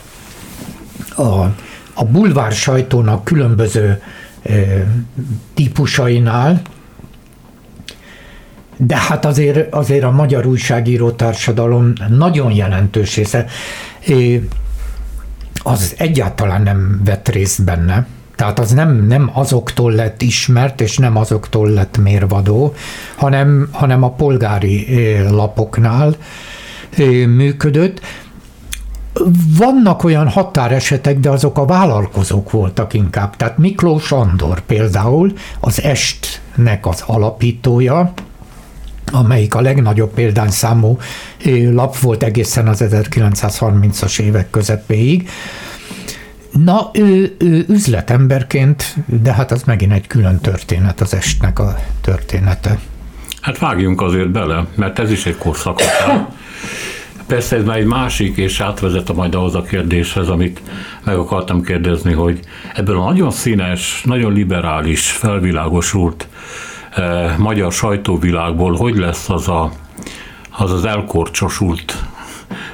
a, a bulvár sajtónak különböző e, típusainál, de hát azért, azért a magyar újságíró társadalom nagyon jelentős része az egyáltalán nem vett részt benne. Tehát az nem, nem azoktól lett ismert, és nem azoktól lett mérvadó, hanem, hanem a polgári lapoknál működött. Vannak olyan határesetek, de azok a vállalkozók voltak inkább. Tehát Miklós Andor például az Estnek az alapítója, amelyik a legnagyobb példányszámú lap volt egészen az 1930-as évek közepéig, Na, ő, ő üzletemberként, de hát az megint egy külön történet, az estnek a története. Hát vágjunk azért bele, mert ez is egy korszak. Persze ez már egy másik, és átvezet majd ahhoz a kérdéshez, amit meg akartam kérdezni, hogy ebből a nagyon színes, nagyon liberális, felvilágosult eh, magyar sajtóvilágból hogy lesz az a, az, az elkorcsosult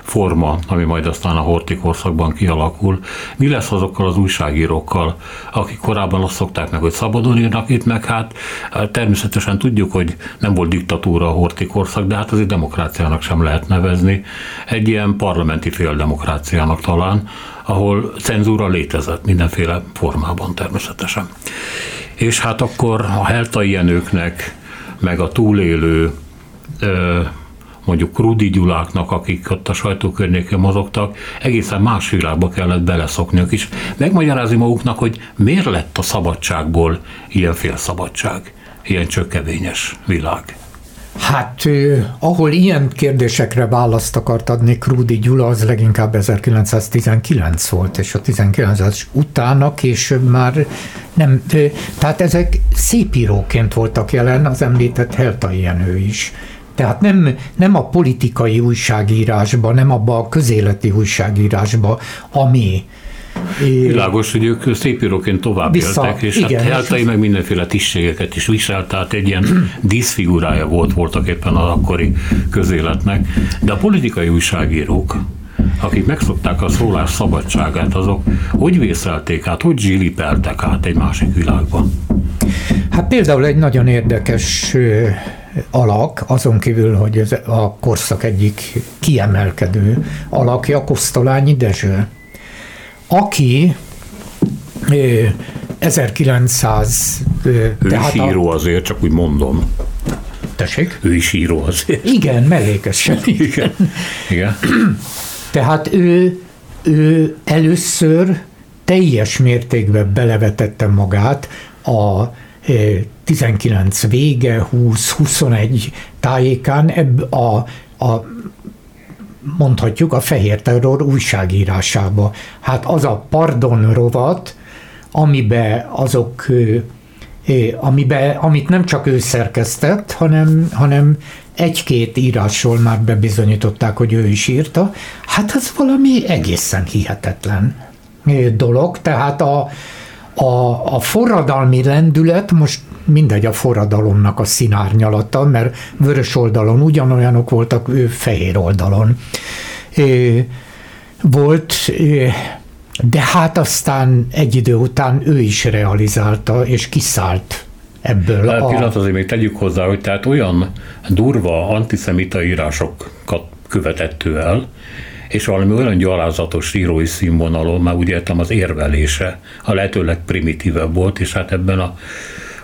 forma, ami majd aztán a horti korszakban kialakul, mi lesz azokkal az újságírókkal, akik korábban azt szokták meg, hogy szabadon írnak itt, meg hát természetesen tudjuk, hogy nem volt diktatúra a horti korszak, de hát azért demokráciának sem lehet nevezni. Egy ilyen parlamenti féldemokráciának talán, ahol cenzúra létezett mindenféle formában természetesen. És hát akkor a heltai Jenőknek, meg a túlélő mondjuk Rudi Gyuláknak, akik ott a sajtókörnyékén mozogtak, egészen más világba kellett beleszokniuk is. Megmagyarázni maguknak, hogy miért lett a szabadságból ilyen félszabadság, ilyen csökkevényes világ. Hát, ahol ilyen kérdésekre választ akart adni Krúdi Gyula, az leginkább 1919 volt, és a 19 utána később már nem, tehát ezek szépíróként voltak jelen, az említett Heltai Jenő is. Tehát nem, nem a politikai újságírásba, nem abba a közéleti újságírásba, ami Világos, hogy ők szépíróként tovább Vissza, éltek, és hát igen, hát Heltai meg mindenféle tisztségeket is viselt, tehát egy ilyen díszfigurája volt voltak éppen az akkori közéletnek. De a politikai újságírók, akik megszokták a szólás szabadságát, azok hogy vészelték át, hogy zsilipeltek át egy másik világba? Hát például egy nagyon érdekes alak, azon kívül, hogy ez a korszak egyik kiemelkedő alakja, Kosztolányi Dezső aki 1900... Ő tehát is író azért, csak úgy mondom. Tessék? Ő is író azért. Igen, mellékesen. Igen. Igen. Tehát ő, ő először teljes mértékben belevetette magát a 19 vége, 20-21 tájékán ebb a, a mondhatjuk a fehér terror újságírásába. Hát az a pardon rovat, amibe azok amibe, amit nem csak ő szerkesztett, hanem, hanem egy-két írásról már bebizonyították, hogy ő is írta, hát ez valami egészen hihetetlen dolog, tehát a, a, a forradalmi lendület, most mindegy a forradalomnak a színárnyalata, mert vörös oldalon ugyanolyanok voltak, ő fehér oldalon volt, de hát aztán egy idő után ő is realizálta, és kiszállt ebből. Hát, a... Pillanat azért még tegyük hozzá, hogy tehát olyan durva antiszemita írásokat követett ő el, és valami olyan gyalázatos írói színvonalon, már úgy értem az érvelése a lehetőleg primitívebb volt, és hát ebben a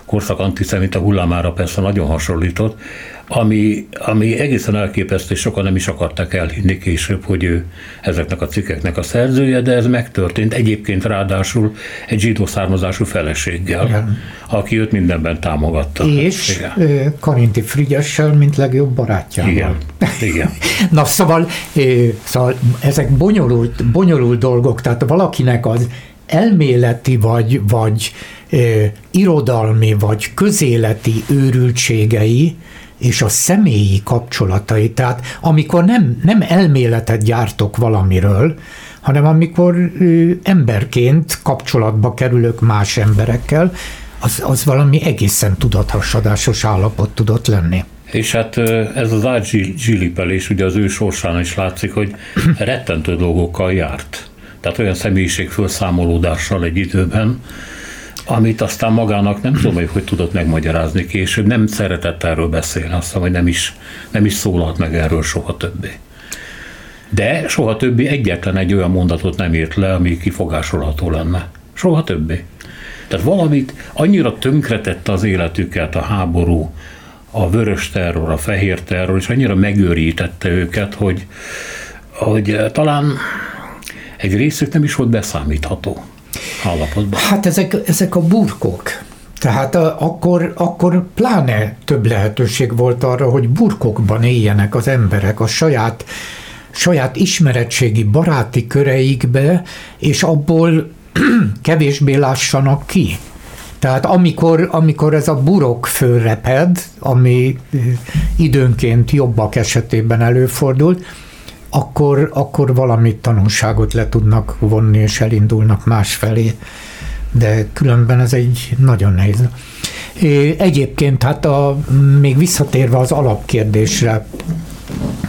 korszak antiszemita hullámára persze nagyon hasonlított, ami, ami egészen elképesztő, és sokan nem is akarták elhinni később, hogy ő ezeknek a cikkeknek a szerzője, de ez megtörtént. Egyébként ráadásul egy zsidó származású feleséggel, Igen. aki őt mindenben támogatta. És Igen. Karinti Frigyessel, mint legjobb barátjával. Igen. Igen. Na szóval, szóval ezek bonyolult, bonyolult dolgok, tehát valakinek az elméleti vagy, vagy irodalmi vagy közéleti őrültségei és a személyi kapcsolatai, tehát amikor nem, nem elméletet gyártok valamiről, hanem amikor ö, emberként kapcsolatba kerülök más emberekkel, az, az valami egészen tudathasadásos állapot tudott lenni. És hát ez az átzsilipelés ugye az ő sorsán is látszik, hogy rettentő dolgokkal járt. Tehát olyan személyiség felszámolódással egy időben, amit aztán magának nem tudom, hogy hogy tudott megmagyarázni később, nem szeretett erről beszélni, azt hogy nem is, nem is szólalt meg erről soha többé. De soha többé egyetlen egy olyan mondatot nem írt le, ami kifogásolható lenne. Soha többé. Tehát valamit annyira tönkretette az életüket a háború, a vörös terror, a fehér terror, és annyira megőrítette őket, hogy, hogy talán egy részük nem is volt beszámítható állapotban. Hát ezek, ezek a burkok. Tehát a, akkor, akkor pláne több lehetőség volt arra, hogy burkokban éljenek az emberek a saját, saját ismeretségi baráti köreikbe, és abból kevésbé lássanak ki. Tehát amikor, amikor ez a burok fölreped, ami időnként jobbak esetében előfordult, akkor, akkor valami tanulságot le tudnak vonni, és elindulnak másfelé. De különben ez egy nagyon nehéz. Egyébként, hát a, még visszatérve az alapkérdésre,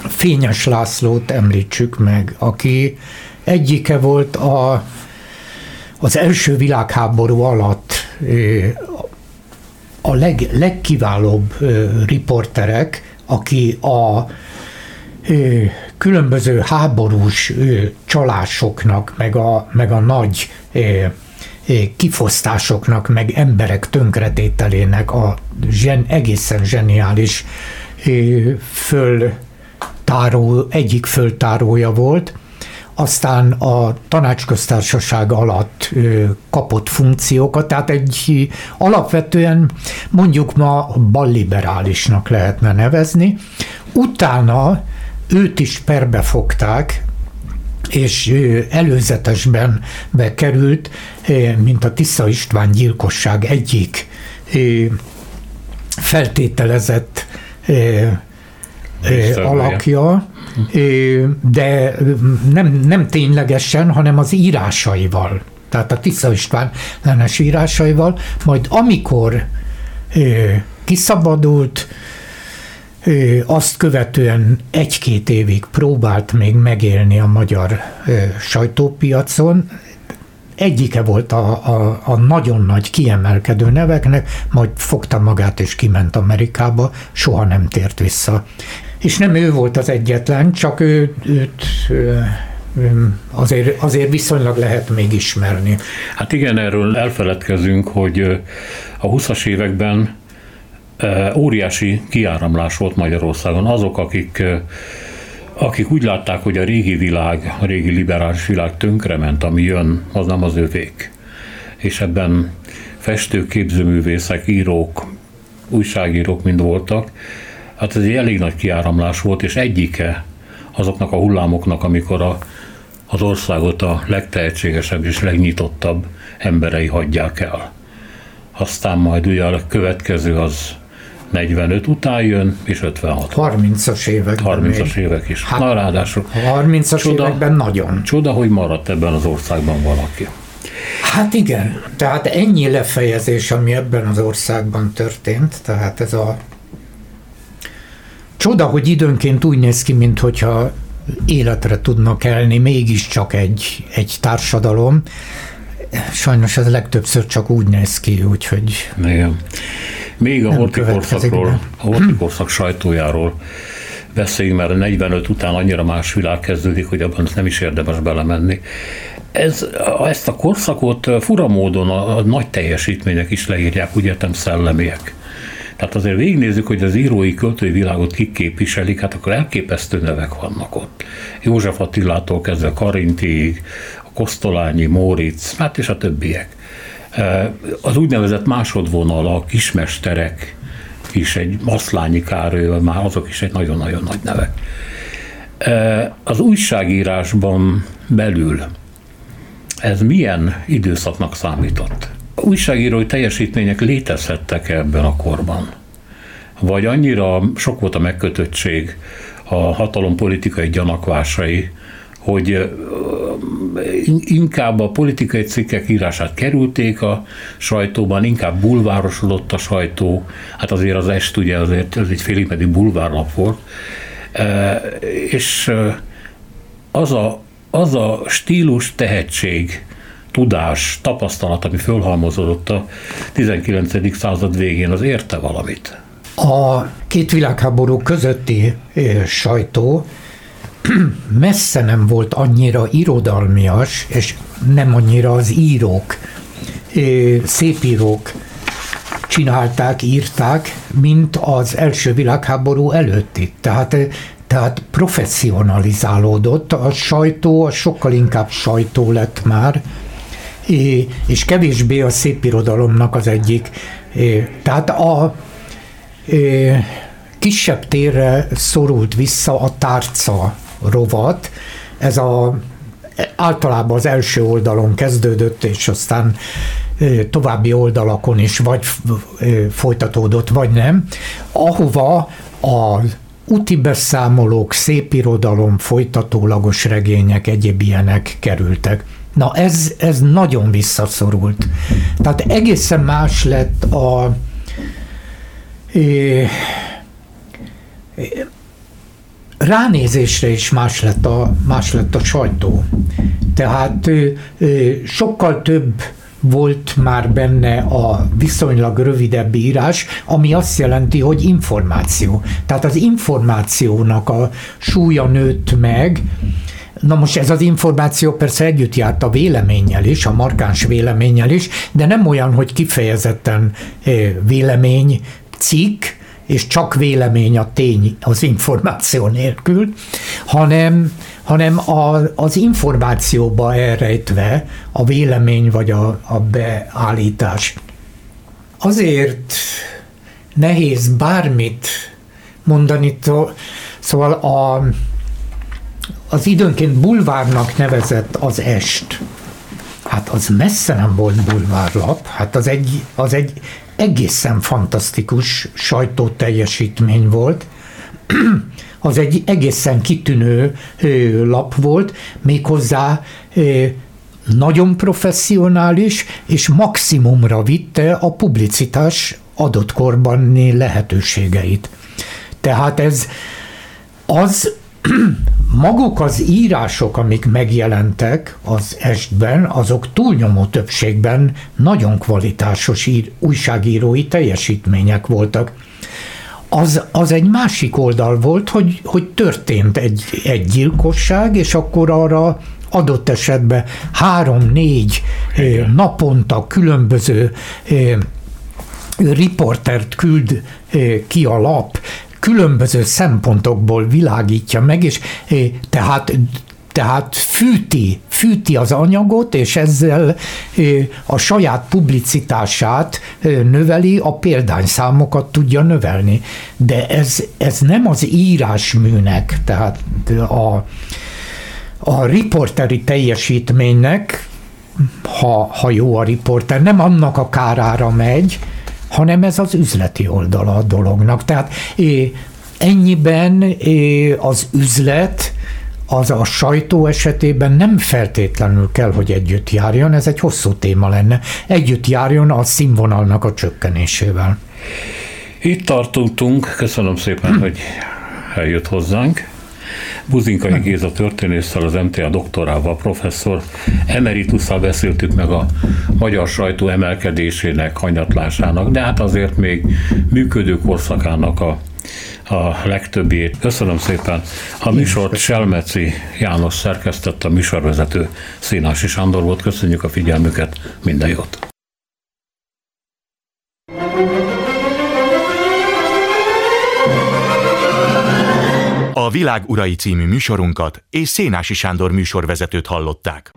Fényes Lászlót említsük meg, aki egyike volt a, az első világháború alatt a leg, legkiválóbb riporterek, aki a különböző háborús csalásoknak, meg a, meg a nagy kifosztásoknak, meg emberek tönkretételének a zsen, egészen zseniális föltáró, egyik föltárója volt, aztán a tanácsköztársaság alatt kapott funkciókat, tehát egy alapvetően mondjuk ma balliberálisnak lehetne nevezni. Utána őt is perbefogták, és előzetesben bekerült, mint a Tisza István gyilkosság egyik feltételezett alakja, de nem, nem ténylegesen, hanem az írásaival. Tehát a Tisza István ellenes írásaival, majd amikor kiszabadult, azt követően egy-két évig próbált még megélni a magyar sajtópiacon, egyike volt a, a, a nagyon nagy kiemelkedő neveknek, majd fogta magát és kiment Amerikába, soha nem tért vissza. És nem ő volt az egyetlen, csak ő, őt azért, azért viszonylag lehet még ismerni. Hát igen, erről elfeledkezünk, hogy a 20-as években óriási kiáramlás volt Magyarországon. Azok, akik akik úgy látták, hogy a régi világ, a régi liberális világ tönkrement, ami jön, az nem az övék. És ebben festők, képzőművészek, írók, újságírók mind voltak. Hát ez egy elég nagy kiáramlás volt, és egyike azoknak a hullámoknak, amikor a, az országot a legtehetségesebb és legnyitottabb emberei hagyják el. Aztán majd ugye a következő az 45 után jön, és 56. 30-as években 30-as évek is. Hát, Na ráadásul. 30-as csoda, években nagyon. Csoda, hogy maradt ebben az országban valaki. Hát igen, tehát ennyi lefejezés, ami ebben az országban történt, tehát ez a csoda, hogy időnként úgy néz ki, mintha életre tudnak elni mégiscsak egy, egy társadalom. Sajnos ez legtöbbször csak úgy néz ki, úgyhogy... Igen. Még a hortikorszakról, a hortikorszak sajtójáról beszéljünk, mert a 45 után annyira más világ kezdődik, hogy abban nem is érdemes belemenni. Ez, ezt a korszakot fura módon a, a nagy teljesítmények is leírják, úgy értem szellemiek. Tehát azért végignézzük, hogy az írói költői világot kik képviselik, hát akkor elképesztő nevek vannak ott. József Attilától kezdve Karintiig, Kosztolányi, Móricz, hát és a többiek. Az úgynevezett másodvonal, a kismesterek is egy Maszlányi Károly, már azok is egy nagyon-nagyon nagy nevek. Az újságírásban belül ez milyen időszaknak számított? A újságírói teljesítmények létezhettek ebben a korban? Vagy annyira sok volt a megkötöttség, a hatalom politikai gyanakvásai, hogy inkább a politikai cikkek írását kerülték a sajtóban, inkább bulvárosodott a sajtó, hát azért az est ugye azért ez egy félig meddig bulvárlap volt, és az a, az a stílus, tehetség, tudás, tapasztalat, ami fölhalmozódott a 19. század végén, az érte valamit? A két világháború közötti sajtó messze nem volt annyira irodalmias, és nem annyira az írók, szépírók csinálták, írták, mint az első világháború előtti. Tehát, tehát professzionalizálódott, a sajtó a sokkal inkább sajtó lett már, és kevésbé a szépirodalomnak az egyik. Tehát a kisebb térre szorult vissza a tárca rovat, ez a általában az első oldalon kezdődött, és aztán további oldalakon is vagy folytatódott, vagy nem, ahova a úti beszámolók, szépirodalom, folytatólagos regények, egyéb ilyenek kerültek. Na ez, ez nagyon visszaszorult. Tehát egészen más lett a ránézésre is más lett a, más lett a sajtó. Tehát sokkal több volt már benne a viszonylag rövidebb írás, ami azt jelenti, hogy információ. Tehát az információnak a súlya nőtt meg, Na most ez az információ persze együtt járt a véleménnyel is, a markáns véleménnyel is, de nem olyan, hogy kifejezetten vélemény cikk, és csak vélemény a tény az információ nélkül, hanem, hanem a, az információba elrejtve a vélemény vagy a, a beállítás. Azért nehéz bármit mondani, szóval a, az időnként bulvárnak nevezett az est, hát az messze nem volt bulvárlap, hát az egy, az egy egészen fantasztikus sajtóteljesítmény volt, az egy egészen kitűnő lap volt, méghozzá nagyon professzionális, és maximumra vitte a publicitás adott korban lehetőségeit. Tehát ez az maguk az írások, amik megjelentek az estben, azok túlnyomó többségben nagyon kvalitásos ír, újságírói teljesítmények voltak. Az, az egy másik oldal volt, hogy, hogy történt egy, egy gyilkosság, és akkor arra adott esetben három-négy naponta különböző riportert küld ki a lap, különböző szempontokból világítja meg, és tehát tehát fűti, fűti az anyagot, és ezzel a saját publicitását növeli, a példányszámokat tudja növelni. De ez, ez nem az írásműnek, tehát a, a riporteri teljesítménynek, ha, ha jó a riporter, nem annak a kárára megy, hanem ez az üzleti oldala a dolognak. Tehát ennyiben az üzlet, az a sajtó esetében nem feltétlenül kell, hogy együtt járjon, ez egy hosszú téma lenne. Együtt járjon a színvonalnak a csökkenésével. Itt tartottunk, köszönöm szépen, hogy eljött hozzánk. Buzinkai Géza történésszel, az MTA doktorával, professzor emeritusszal beszéltük meg a magyar sajtó emelkedésének, hanyatlásának, de hát azért még működő korszakának a a legtöbbét. Köszönöm szépen. A műsort Selmeci János szerkesztett, a műsorvezető Színási Sándor volt. Köszönjük a figyelmüket, minden jót! A Világ Urai című műsorunkat és Szénási Sándor műsorvezetőt hallották.